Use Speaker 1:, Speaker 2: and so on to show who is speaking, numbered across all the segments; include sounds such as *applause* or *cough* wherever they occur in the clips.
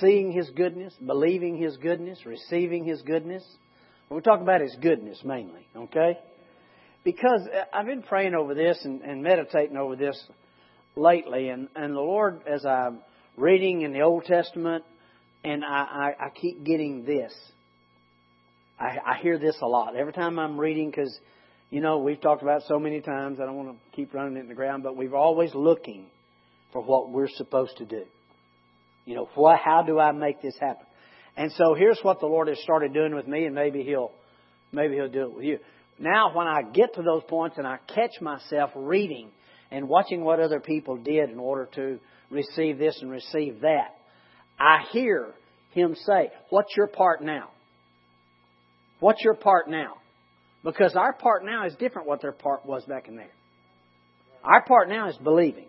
Speaker 1: seeing His goodness, believing His goodness, receiving His goodness. We're talking about His goodness mainly, okay? Because uh, I've been praying over this and, and meditating over this lately, and, and the Lord, as I'm reading in the Old Testament, and I, I, I keep getting this. I, I hear this a lot every time I'm reading because, you know, we've talked about so many times. I don't want to keep running it in the ground, but we're always looking for what we're supposed to do. You know, what, how do I make this happen? And so here's what the Lord has started doing with me, and maybe He'll, maybe He'll do it with you. Now, when I get to those points and I catch myself reading and watching what other people did in order to receive this and receive that, I hear Him say, "What's your part now? What's your part now?" Because our part now is different what their part was back in there. Our part now is believing.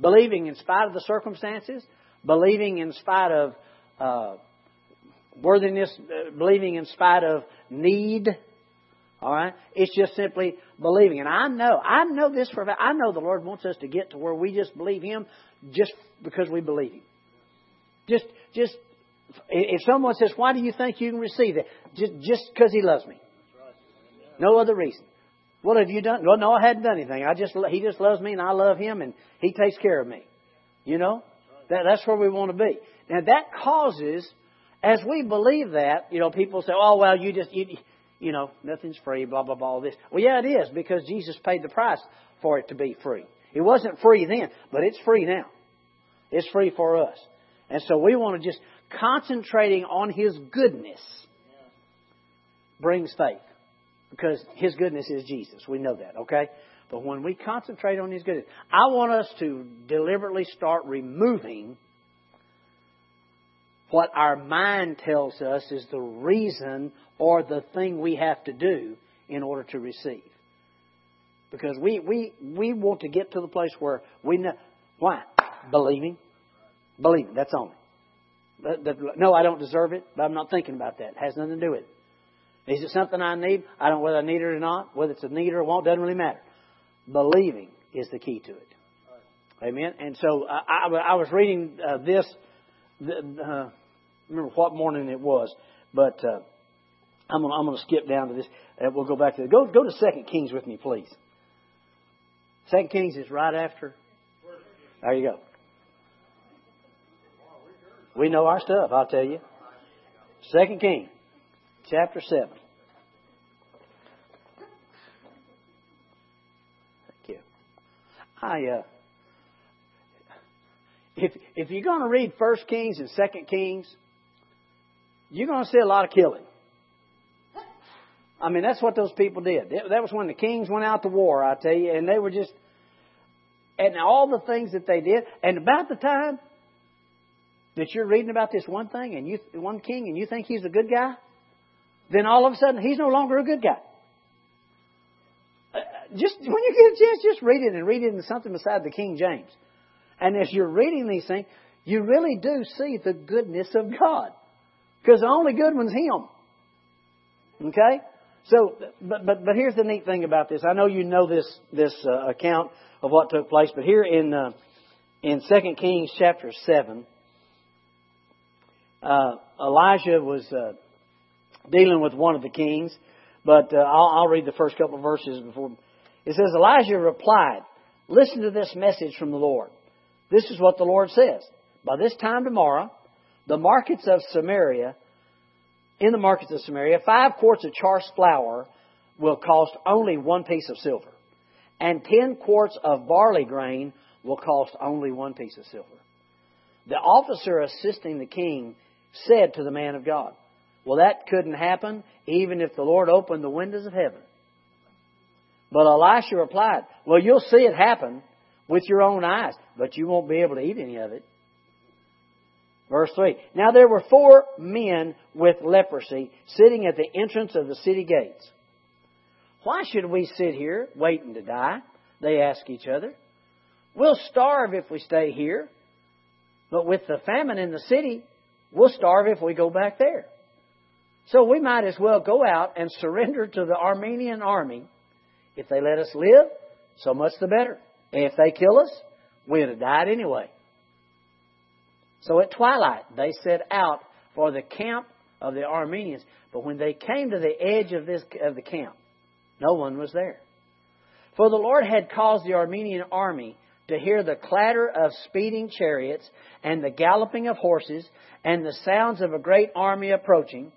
Speaker 1: Believing in spite of the circumstances, believing in spite of uh, worthiness, uh, believing in spite of need. All right, it's just simply believing, and I know, I know this for a fact. I know the Lord wants us to get to where we just believe Him, just because we believe Him. Just, just if someone says, "Why do you think you can receive it?" Just because He loves me. No other reason. What have you done? Well, no, I hadn't done anything. I just He just loves me, and I love Him, and He takes care of me. You know, that, that's where we want to be. Now that causes, as we believe that, you know, people say, "Oh, well, you just you." You know, nothing's free, blah, blah, blah, all this. Well, yeah, it is, because Jesus paid the price for it to be free. It wasn't free then, but it's free now. It's free for us. And so we want to just concentrating on His goodness brings faith. Because His goodness is Jesus. We know that, okay? But when we concentrate on His goodness, I want us to deliberately start removing what our mind tells us is the reason or the thing we have to do in order to receive. Because we, we, we want to get to the place where we know. Why? Believing. Believing. That's only. No, I don't deserve it, but I'm not thinking about that. It has nothing to do with it. Is it something I need? I don't know whether I need it or not. Whether it's a need or a want, doesn't really matter. Believing is the key to it. Amen. And so I, I was reading uh, this. Uh, remember what morning it was, but uh, I'm gonna I'm gonna skip down to this. We'll go back to the, go go to Second Kings with me, please. Second Kings is right after. There you go. We know our stuff, I'll tell you. Second King, chapter seven. I uh, if if you're going to read First Kings and Second Kings, you're going to see a lot of killing. I mean, that's what those people did. That was when the kings went out to war, I tell you, and they were just, and all the things that they did, and about the time that you're reading about this one thing and you, one king, and you think he's a good guy, then all of a sudden he's no longer a good guy. Just when you get a chance, just read it and read it in something beside the King James. And as you're reading these things, you really do see the goodness of God. Because the only good one's Him. Okay? So, but, but, but here's the neat thing about this. I know you know this, this uh, account of what took place, but here in, uh, in 2 Kings chapter 7, uh, Elijah was uh, dealing with one of the kings, but uh, I'll, I'll read the first couple of verses before. It says, Elijah replied, Listen to this message from the Lord. This is what the Lord says. By this time tomorrow, the markets of Samaria, in the markets of Samaria, five quarts of chaste flour will cost only one piece of silver, and ten quarts of barley grain will cost only one piece of silver. The officer assisting the king said to the man of God, Well, that couldn't happen even if the Lord opened the windows of heaven. But Elisha replied, Well, you'll see it happen with your own eyes, but you won't be able to eat any of it. Verse 3. Now there were four men with leprosy sitting at the entrance of the city gates. Why should we sit here waiting to die? They ask each other. We'll starve if we stay here, but with the famine in the city, we'll starve if we go back there. So we might as well go out and surrender to the Armenian army. If they let us live, so much the better. And if they kill us, we'd have died anyway. So at twilight, they set out for the camp of the Armenians. But when they came to the edge of, this, of the camp, no one was there. For the Lord had caused the Armenian army to hear the clatter of speeding chariots and the galloping of horses and the sounds of a great army approaching.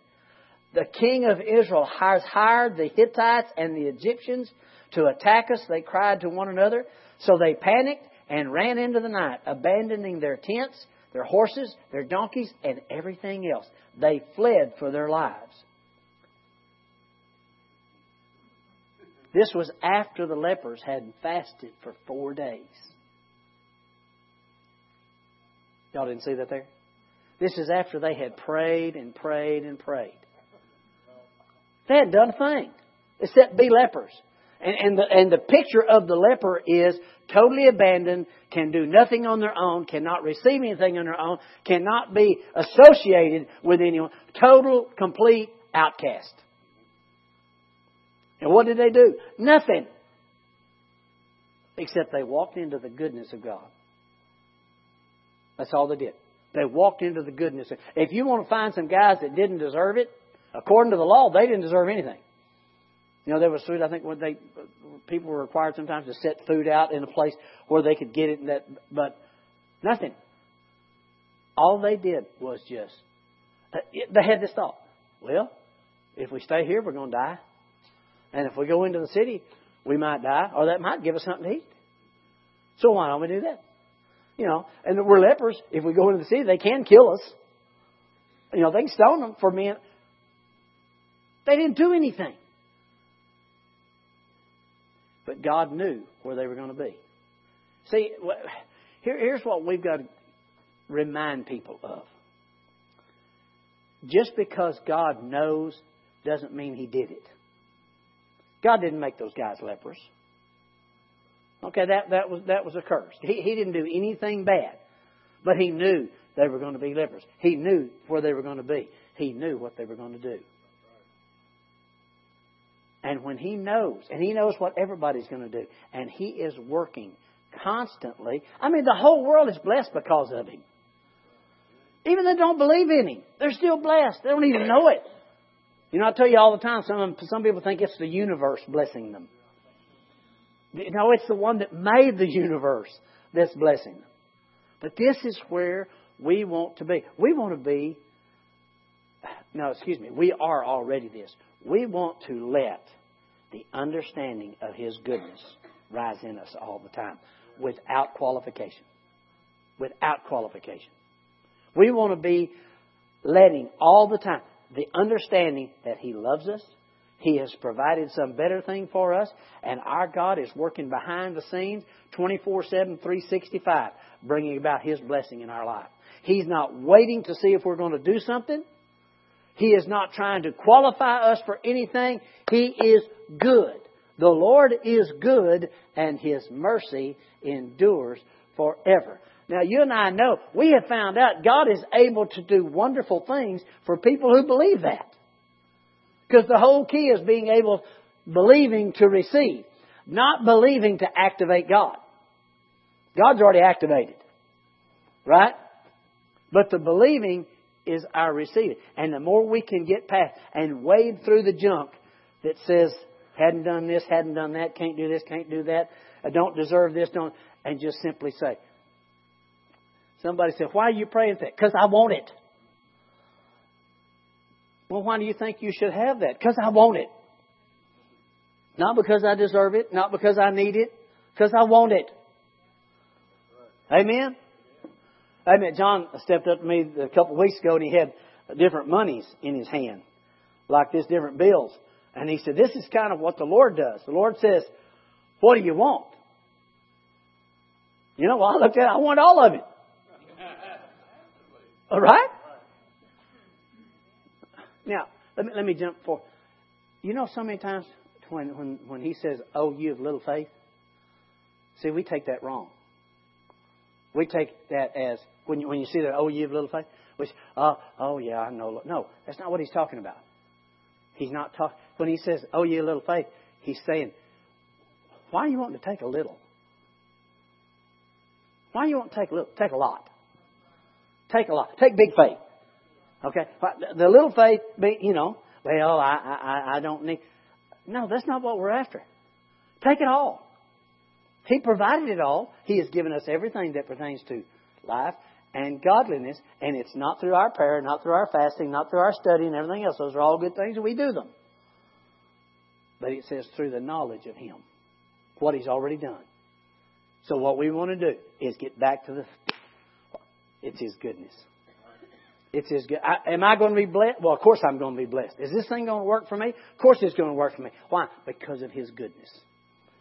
Speaker 1: The king of Israel has hired the Hittites and the Egyptians to attack us, they cried to one another. So they panicked and ran into the night, abandoning their tents, their horses, their donkeys, and everything else. They fled for their lives. This was after the lepers had fasted for four days. Y'all didn't see that there? This is after they had prayed and prayed and prayed. They hadn't done a thing except be lepers. And, and, the, and the picture of the leper is totally abandoned, can do nothing on their own, cannot receive anything on their own, cannot be associated with anyone. Total, complete outcast. And what did they do? Nothing. Except they walked into the goodness of God. That's all they did. They walked into the goodness. If you want to find some guys that didn't deserve it, according to the law, they didn't deserve anything. You know, there was food. I think when they people were required sometimes to set food out in a place where they could get it. And that, but nothing. All they did was just uh, they had this thought. Well, if we stay here, we're going to die, and if we go into the city, we might die, or that might give us something to eat. So why don't we do that? You know, and we're lepers. If we go into the city, they can kill us. You know, they can stone them for men. They didn't do anything. But God knew where they were going to be. See, here, here's what we've got to remind people of. Just because God knows doesn't mean He did it. God didn't make those guys lepers. Okay, that, that was that was a curse. He, he didn't do anything bad, but he knew they were going to be lepers. He knew where they were going to be. He knew what they were going to do. And when He knows, and He knows what everybody's going to do, and He is working constantly, I mean, the whole world is blessed because of Him. Even they don't believe in Him, they're still blessed. They don't even know it. You know, I tell you all the time, some, some people think it's the universe blessing them. No, it's the one that made the universe that's blessing them. But this is where we want to be. We want to be, no, excuse me, we are already this. We want to let the understanding of His goodness rise in us all the time without qualification. Without qualification. We want to be letting all the time the understanding that He loves us, He has provided some better thing for us, and our God is working behind the scenes 24 7, 365, bringing about His blessing in our life. He's not waiting to see if we're going to do something. He is not trying to qualify us for anything. He is good. The Lord is good, and His mercy endures forever. Now, you and I know, we have found out God is able to do wonderful things for people who believe that. Because the whole key is being able, believing to receive, not believing to activate God. God's already activated. Right? But the believing is our receiving. And the more we can get past and wade through the junk that says, hadn't done this, hadn't done that, can't do this, can't do that, I don't deserve this, don't, and just simply say, somebody said, why are you praying that? Because I want it. Well, why do you think you should have that? Because I want it. Not because I deserve it, not because I need it, because I want it. Amen? I met John stepped up to me a couple of weeks ago and he had different monies in his hand, like this, different bills. And he said, This is kind of what the Lord does. The Lord says, What do you want? You know, well, I looked at it, I want all of it. *laughs* All right? Now, let me, let me jump for. You know, so many times when, when, when he says, Oh, you have little faith, see, we take that wrong. We take that as, when you, when you see that, oh, you have little faith, which, oh, oh, yeah, I know. No, that's not what he's talking about. He's not talking, when he says, oh, you have little faith, he's saying, why are you wanting to take a little? Why are you wanting to take a little? Take a lot. Take a lot. Take big faith. Okay? The little faith, you know, well, I, I, I don't need. No, that's not what we're after. Take it all. He provided it all. He has given us everything that pertains to life and godliness, and it's not through our prayer, not through our fasting, not through our study and everything else. Those are all good things, and we do them. But it says through the knowledge of Him, what He's already done. So what we want to do is get back to the. It's His goodness. It's His good. I, am I going to be blessed? Well, of course I'm going to be blessed. Is this thing going to work for me? Of course it's going to work for me. Why? Because of His goodness.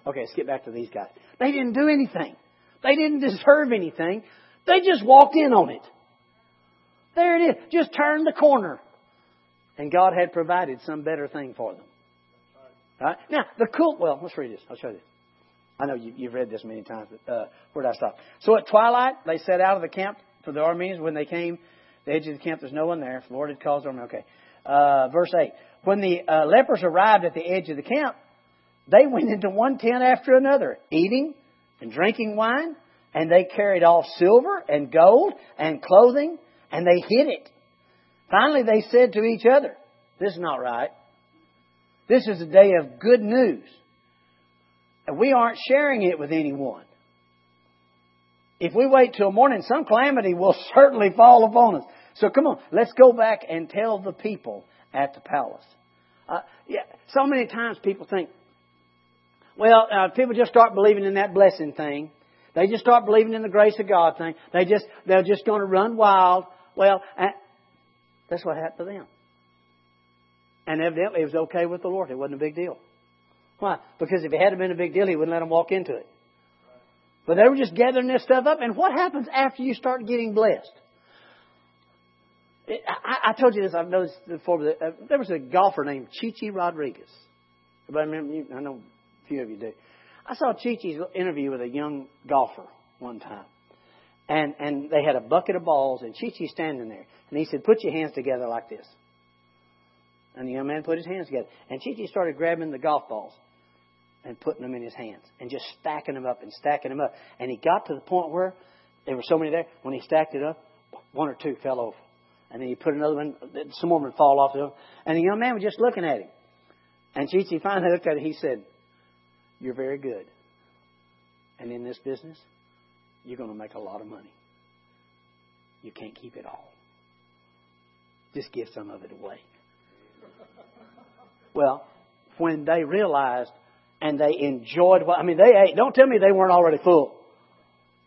Speaker 1: Okay, let's get back to these guys. They didn't do anything. They didn't deserve anything. They just walked in on it. There it is. Just turned the corner. And God had provided some better thing for them. Right? Now, the cool, well, let's read this. I'll show you. I know you, have read this many times, but uh, where did I stop? So at twilight, they set out of the camp for the Arameans. When they came, the edge of the camp, there's no one there. The Lord had caused them. Okay. Uh, verse 8. When the uh, lepers arrived at the edge of the camp, they went into one tent after another, eating and drinking wine, and they carried off silver and gold and clothing, and they hid it. Finally, they said to each other, This is not right. This is a day of good news. And we aren't sharing it with anyone. If we wait till morning, some calamity will *laughs* certainly fall upon us. So come on, let's go back and tell the people at the palace. Uh, yeah, so many times people think, well, uh, people just start believing in that blessing thing. They just start believing in the grace of God thing. They just they're just going to run wild. Well, that's what happened to them. And evidently, it was okay with the Lord. It wasn't a big deal. Why? Because if it had been a big deal, He wouldn't let them walk into it. But they were just gathering this stuff up. And what happens after you start getting blessed? I, I told you this. I've noticed before. But uh, there was a golfer named Chi Chi Rodriguez. Everybody remember? I know a few of you do. I saw Chi Chi's interview with a young golfer one time. And, and they had a bucket of balls, and Chi Chi standing there. And he said, Put your hands together like this. And the young man put his hands together. And Chi Chi started grabbing the golf balls and putting them in his hands and just stacking them up and stacking them up. And he got to the point where there were so many there. When he stacked it up, one or two fell over. And then he put another one, some more would fall off. And the young man was just looking at him. And Chi Chi finally looked at it. He said, You're very good. And in this business, you're going to make a lot of money. You can't keep it all. Just give some of it away. *laughs* Well, when they realized and they enjoyed what, I mean, they ate. Don't tell me they weren't already full.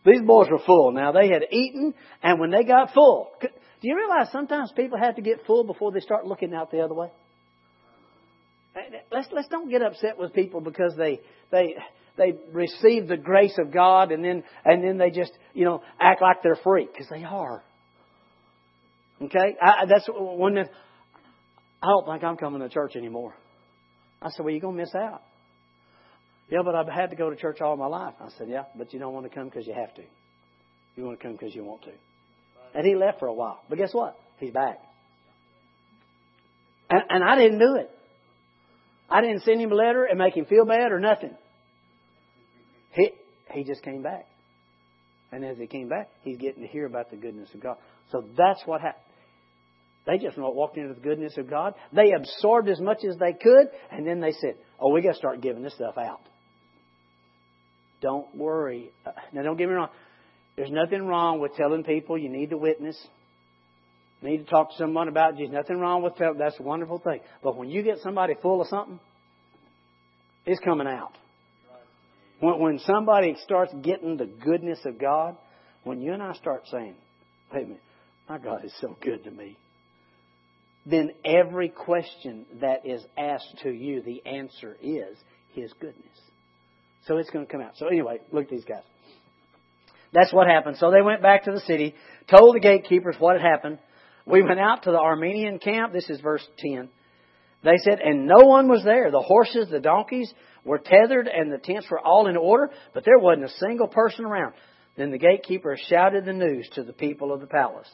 Speaker 1: These boys were full. Now, they had eaten, and when they got full, do you realize sometimes people have to get full before they start looking out the other way? Let's let's don't get upset with people because they they they receive the grace of God and then and then they just you know act like they're free because they are. Okay, I, that's one. I don't think I'm coming to church anymore. I said, Well, you're to miss out. Yeah, but I've had to go to church all my life. I said, Yeah, but you don't want to come because you have to. You want to come because you want to. And he left for a while. But guess what? He's back. And, and I didn't do it. I didn't send him a letter and make him feel bad or nothing. He, he just came back. And as he came back, he's getting to hear about the goodness of God. So that's what happened. They just walked into the goodness of God. They absorbed as much as they could, and then they said, "Oh, we got to start giving this stuff out." Don't worry. Uh, now, don't get me wrong. There's nothing wrong with telling people you need to witness. Need to talk to someone about Jesus. Nothing wrong with that. That's a wonderful thing. But when you get somebody full of something, it's coming out. When, when somebody starts getting the goodness of God, when you and I start saying, wait a minute, my God is so good to me then every question that is asked to you, the answer is His goodness. So it's going to come out. So anyway, look at these guys. That's what happened. So they went back to the city, told the gatekeepers what had happened. We went out to the Armenian camp. This is verse 10. They said, and no one was there. The horses, the donkeys were tethered, and the tents were all in order, but there wasn't a single person around. Then the gatekeeper shouted the news to the people of the palace.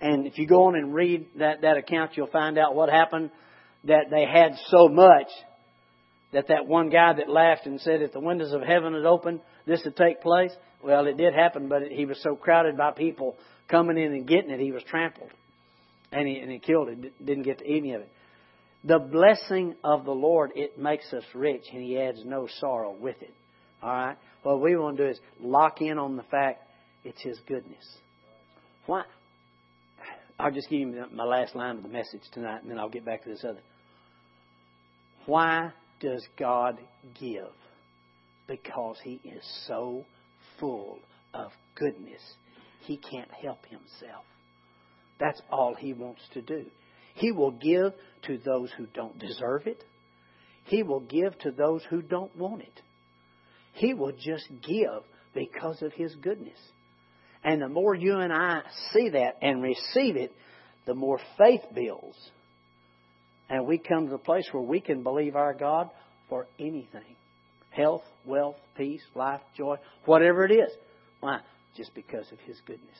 Speaker 1: And if you go on and read that, that account, you'll find out what happened. That they had so much that that one guy that laughed and said, if the windows of heaven had opened, this would take place. Well, it did happen, but he was so crowded by people coming in and getting it, he was trampled. And he, and he killed it, didn't get to eat any of it. The blessing of the Lord, it makes us rich, and he adds no sorrow with it. All right? What we want to do is lock in on the fact it's his goodness. Why? I'll just give you my last line of the message tonight, and then I'll get back to this other. Why does God give? Because He is so full of goodness, He can't help Himself. That's all He wants to do. He will give to those who don't deserve it. He will give to those who don't want it. He will just give because of His goodness. And the more you and I see that and receive it, the more faith builds. And we come to the place where we can believe our God for anything health, wealth, peace, life, joy, whatever it is. Why? Just because of His goodness.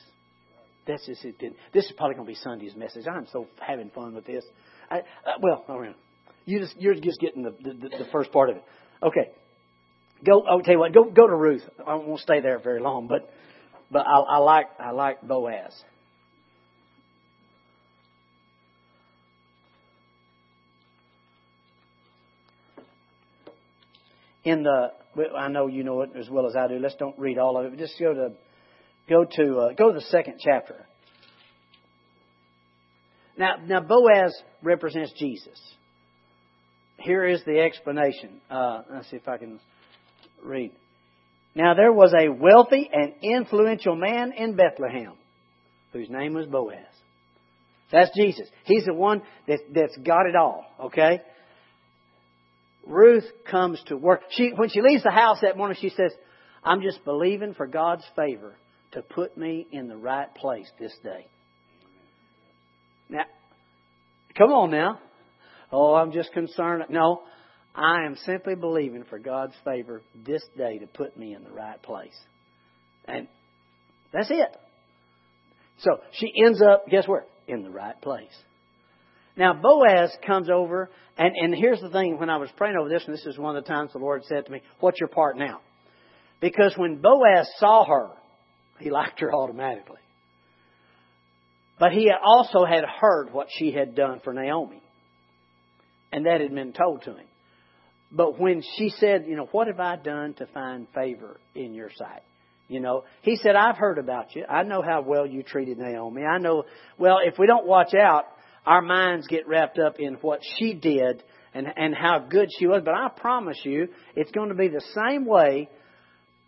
Speaker 1: That's just it. This is probably going to be Sunday's message. I'm so having fun with this. I, uh, well, you just you're just getting the, the the first part of it. Okay, go. I'll tell you what. Go go to Ruth. I won't stay there very long, but but I, I like I like Boaz. In the, I know you know it as well as I do. Let's don't read all of it. Just go to go to uh, go to the second chapter. Now, now Boaz represents Jesus. Here is the explanation. Uh, let's see if I can read. Now there was a wealthy and influential man in Bethlehem whose name was Boaz. That's Jesus. He's the one that, that's got it all, okay? Ruth comes to work. She, when she leaves the house that morning, she says, I'm just believing for God's favor to put me in the right place this day. Now, come on now. Oh, I'm just concerned. No, I am simply believing for God's favor this day to put me in the right place. And that's it. So she ends up, guess where? In the right place. Now Boaz comes over, and, and here's the thing when I was praying over this, and this is one of the times the Lord said to me, What's your part now? Because when Boaz saw her, he liked her automatically. But he also had heard what she had done for Naomi. And that had been told to him. But when she said, you know, what have I done to find favor in your sight? You know, he said, I've heard about you. I know how well you treated Naomi. I know, well, if we don't watch out, our minds get wrapped up in what she did and, and how good she was. But I promise you, it's going to be the same way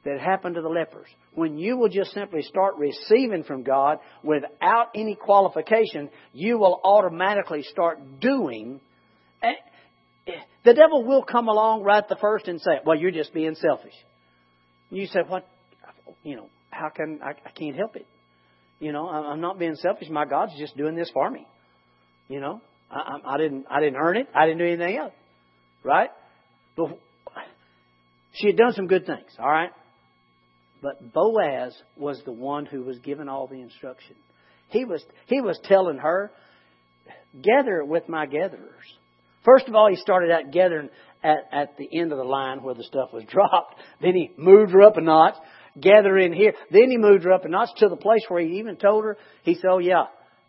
Speaker 1: that happened to the lepers. When you will just simply start receiving from God without any qualification, you will automatically start doing. Eh, eh, the devil will come along right the first and say, "Well, you're just being selfish." You say, "What? You know, how can I, I can't help it? You know, I'm not being selfish. My God's just doing this for me. You know, I, I didn't I didn't earn it. I didn't do anything else, right? But she had done some good things, all right. But Boaz was the one who was given all the instruction. He was he was telling her, "Gather with my gatherers." First of all, he started out gathering at, at the end of the line where the stuff was *laughs* dropped. Then he moved her up a notch, gather in here. Then he moved her up a notch to the place where he even told her, he said, Oh, yeah,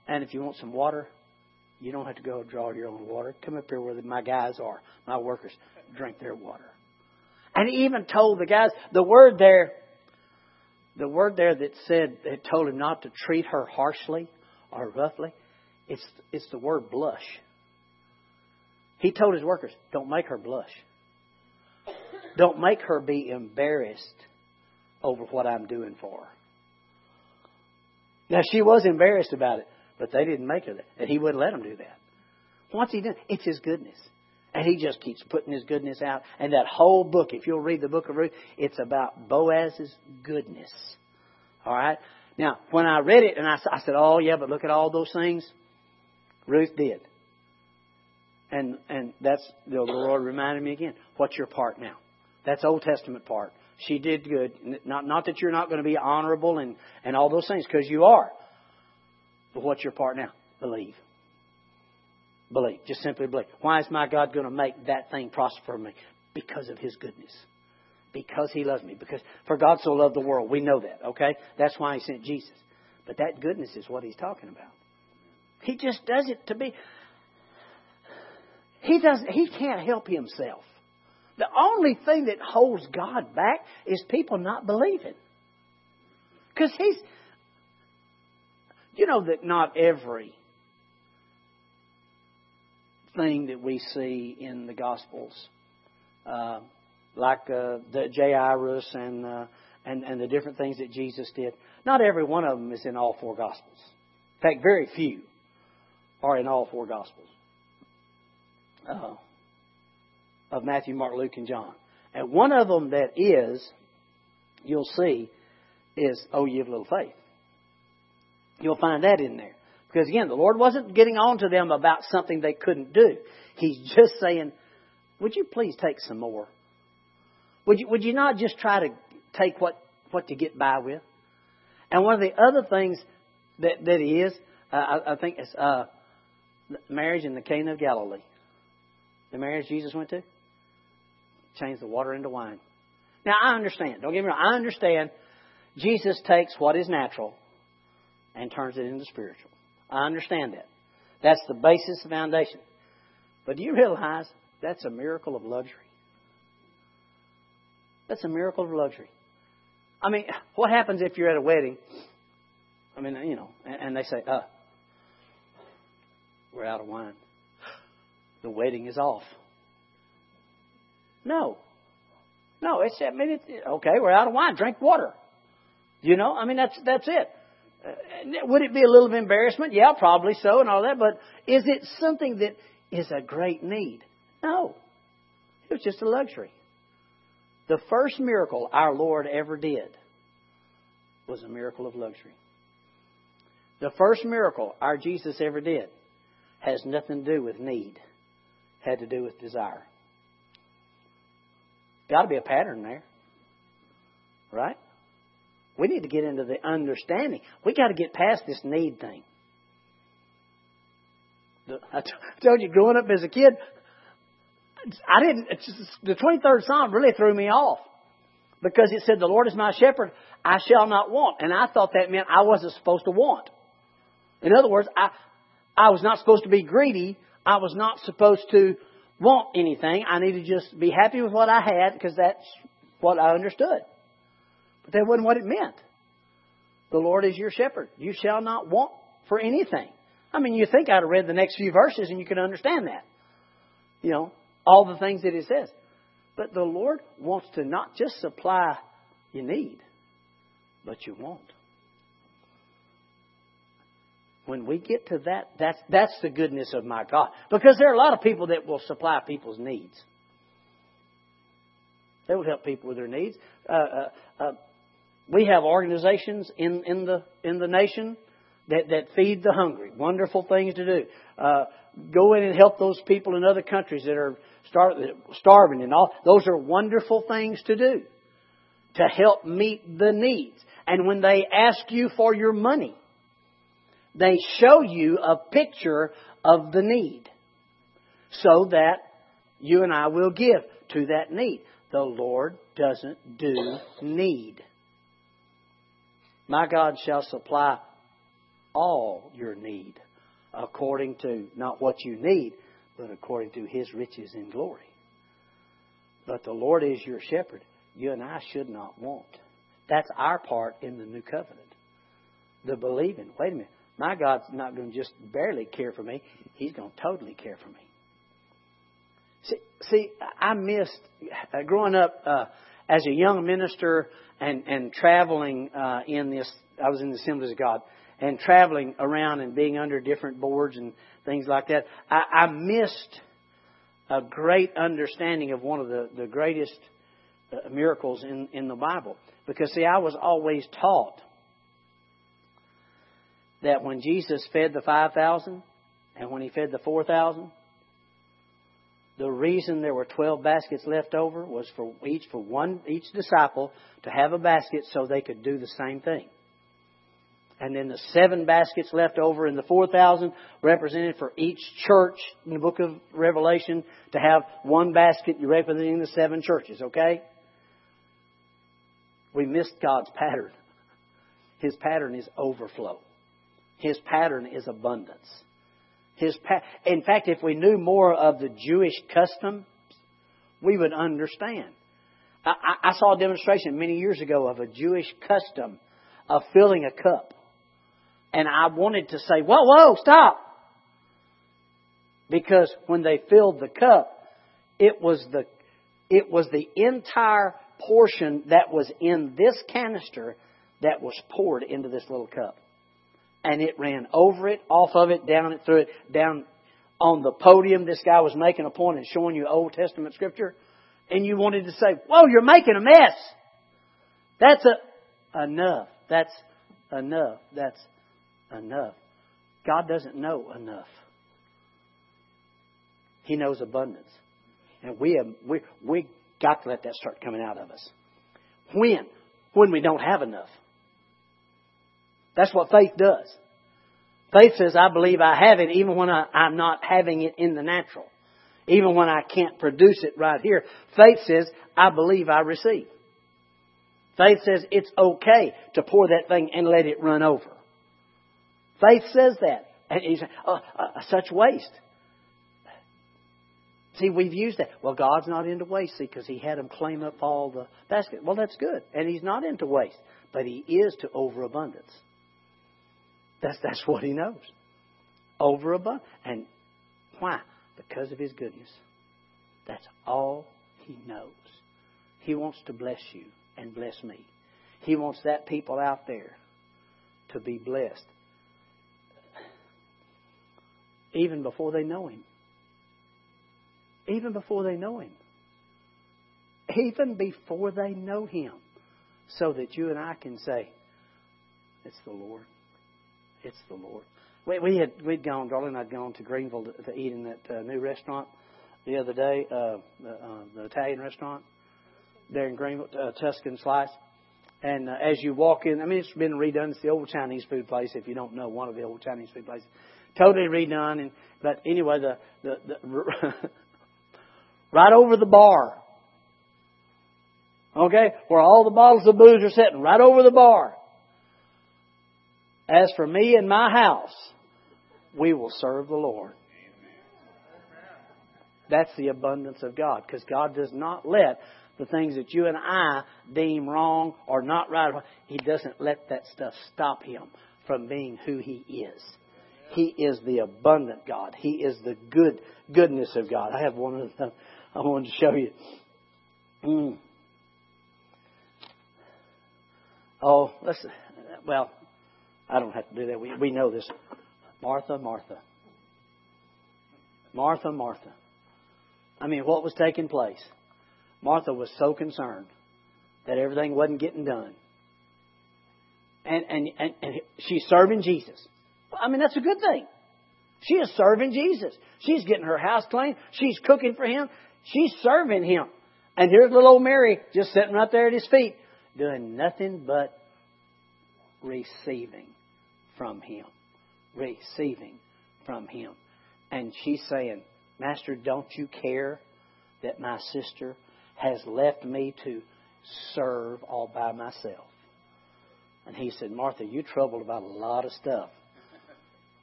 Speaker 1: and if you want some water, you don't have to go draw your own water. Come up here where my guys are, my workers, drink their water. And he even told the guys, the word there, the word there that said, it told him not to treat her harshly or roughly, it's, it's the word blush. He told his workers, don't make her blush. Don't make her be embarrassed over what I'm doing for her. Now, she was embarrassed about it, but they didn't make her that. And he wouldn't let them do that. What's he doing? It's his goodness. And he just keeps putting his goodness out. And that whole book, if you'll read the book of Ruth, it's about Boaz's goodness. All right? Now, when I read it, and I, I said, oh, yeah, but look at all those things Ruth did. And and that's the Lord reminded me again. What's your part now? That's Old Testament part. She did good. Not not that you're not going to be honorable and and all those things because you are. But what's your part now? Believe. Believe. Just simply believe. Why is my God going to make that thing prosper for me? Because of His goodness. Because He loves me. Because for God so loved the world. We know that. Okay. That's why He sent Jesus. But that goodness is what he's talking about. He just does it to be. He doesn't. He can't help himself. The only thing that holds God back is people not believing. Because he's. You know that not every thing that we see in the Gospels, uh, like uh, the Jairus and, uh, and and the different things that Jesus did, not every one of them is in all four Gospels. In fact, very few are in all four Gospels uh, of Matthew, Mark, Luke, and John. And one of them that is, you'll see, is Oh, ye of little faith. You'll find that in there. Because again, the Lord wasn't getting on to them about something they couldn't do. He's *laughs* just saying, Would you please take some more? Would you, would you not just try to take what, what get by with? And one of the other things that, that he is, uh, I, I think it's uh, marriage in the Cana of Galilee. The marriage Jesus went to? Changed the water into wine. Now, I understand. Don't get me wrong. I understand Jesus takes what is natural and turns it into spiritual. I understand that. That's the basis, the foundation. But do you realize that's a miracle of luxury? That's a miracle of luxury. I mean, what happens if you're at a wedding? I mean, you know, and they say, uh, we're out of wine. The wedding is off. No. No, it's, I mean, it's, okay, we're out of wine. Drink water. You know, I mean, that's, that's it. Uh, would it be a little of embarrassment? Yeah, probably so and all that, but is it something that is a great need? No. It was just a luxury. The first miracle our Lord ever did was a miracle of luxury. The first miracle our Jesus ever did has nothing to do with need, had to do with desire. Got to be a pattern there. Right? We need to get into the understanding. We got to get past this need thing. I told you, growing up as a kid, I didn't. the 23rd Psalm really threw me off because it said, "The Lord is my shepherd; I shall not want." And I thought that meant I wasn't supposed to want. In other words, I I was not supposed to be greedy. I was not supposed to want anything. I needed to just be happy with what I had because that's what I understood. That wasn't what it meant. The Lord is your shepherd. You shall not want for anything. I mean, you think I'd have read the next few verses and you could understand that. You know, all the things that it says. But the Lord wants to not just supply you need, but you want. When we get to that, that's, that's the goodness of my God. Because there are a lot of people that will supply people's needs. They will help people with their needs. Uh, uh, uh, we have organizations in, in the in the nation that, that feed the hungry. Wonderful things to do. Uh, go in and help those people in other countries that are star- starving and all. Those are wonderful things to do to help meet the needs. And when they ask you for your money, they show you a picture of the need so that you and I will give to that need. The Lord doesn't do need. My God shall supply all your need according to not what you need, but according to his riches in glory. But the Lord is your shepherd. You and I should not want. That's our part in the new covenant. The believing. Wait a minute. My God's not going to just barely care for me. He's going to totally care for me. See, see I missed uh, growing up uh, as a young minister and and traveling uh, in this. I was in the Assemblies of God and traveling around and being under different boards and things like that. I, I missed a great understanding of one of the the greatest uh, miracles in in the Bible because see, I was always taught that when Jesus fed the five thousand and when he fed the four thousand the reason there were 12 baskets left over was for each for one each disciple to have a basket so they could do the same thing. And then the seven baskets left over in the 4,000 represented for each church in the book of Revelation to have one basket representing the seven churches, okay? We missed God's pattern. His pattern is overflow. His pattern is abundance. His pa- in fact, if we knew more of the Jewish customs, we would understand. I, I, I saw a demonstration many years ago of a Jewish custom of filling a cup. And I wanted to say, whoa, whoa, stop. Because when they filled the cup, it was the, it was the entire portion that was in this canister that was poured into this little cup. And it ran over it, off of it, down it, through it, down on the podium. This guy was making a point and showing you Old Testament scripture. And you wanted to say, whoa, you're making a mess. That's a, enough. That's enough. That's enough. God doesn't know enough. He knows abundance. And we have, we, we got to let that start coming out of us. When? When we don't have enough. That's what faith does. Faith says, I believe I have it even when I, I'm not having it in the natural. Even when I can't produce it right here. Faith says, I believe I receive. Faith says it's okay to pour that thing and let it run over. Faith says that. And you say, oh, uh, such waste. See, we've used that. Well, God's not into waste, see, because He had them claim up all the basket. Well, that's good. And He's not into waste, but He is to overabundance. That's, that's what he knows. Overabundant. And why? Because of his goodness. That's all he knows. He wants to bless you and bless me. He wants that people out there to be blessed. Even before they know him. Even before they know him. Even before they know him. So that you and I can say, It's the Lord. It's the Lord. We, we had we'd gone, Darlene and I'd gone to Greenville to, to eat in that uh, new restaurant the other day, uh, the, uh, the Italian restaurant there in Greenville, uh, Tuscan Slice. And uh, as you walk in, I mean, it's been redone. It's the old Chinese food place. If you don't know, one of the old Chinese food places, totally redone. And but anyway, the the, the *laughs* right over the bar, okay, where all the bottles of booze are sitting, right over the bar. As for me and my house, we will serve the Lord. That's the abundance of God because God does not let the things that you and I deem wrong or not right, He doesn't let that stuff stop Him from being who He is. He is the abundant God. He is the good goodness of God. I have one of them I wanted to show you. Mm. Oh, let's. Well, I don't have to do that. We, we know this. Martha, Martha. Martha, Martha. I mean, what was taking place? Martha was so concerned that everything wasn't getting done. And, and, and, and she's serving Jesus. I mean, that's a good thing. She is serving Jesus. She's getting her house clean. She's cooking for him. She's serving him. And here's little old Mary just sitting right there at his feet, doing nothing but receiving from Him. Receiving from Him. And she's saying, Master, don't you care that my sister has left me to serve all by myself? And he said, Martha, you're troubled about a lot of stuff.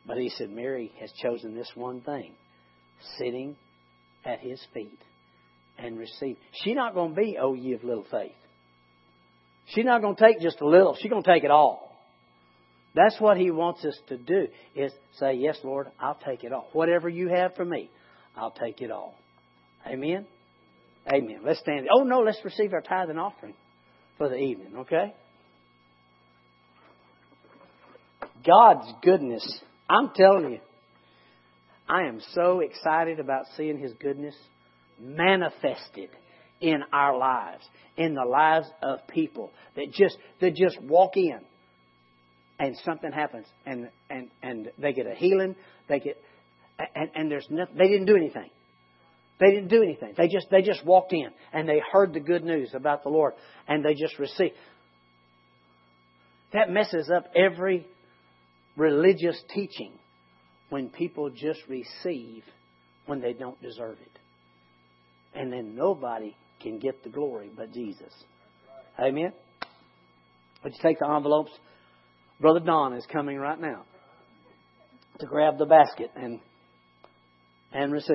Speaker 1: But he said, Mary has chosen this one thing sitting at his feet and receive. She's not going to be, oh, ye of little faith. She's not going to take just a little. She's going to take it all. That's what He wants us to do, is say, Yes, Lord, I'll take it all. Whatever you have for me, I'll take it all. Amen? Amen. Let's stand. Oh, no, let's receive our tithe and offering for the evening, okay? God's goodness. I'm telling you, I am so excited about seeing His goodness manifested in our lives, in the lives of people that just that just walk in and something happens, and and and they get a healing. They get, and and there's nothing. They didn't do anything. They didn't do anything. They just they just walked in and they heard the good news about the Lord and they just received. That messes up every religious teaching when people just receive when they don't deserve it. And then nobody can get the glory but Jesus. Amen. Would you take the envelopes? Brother Don is coming right now to grab the basket and and receive.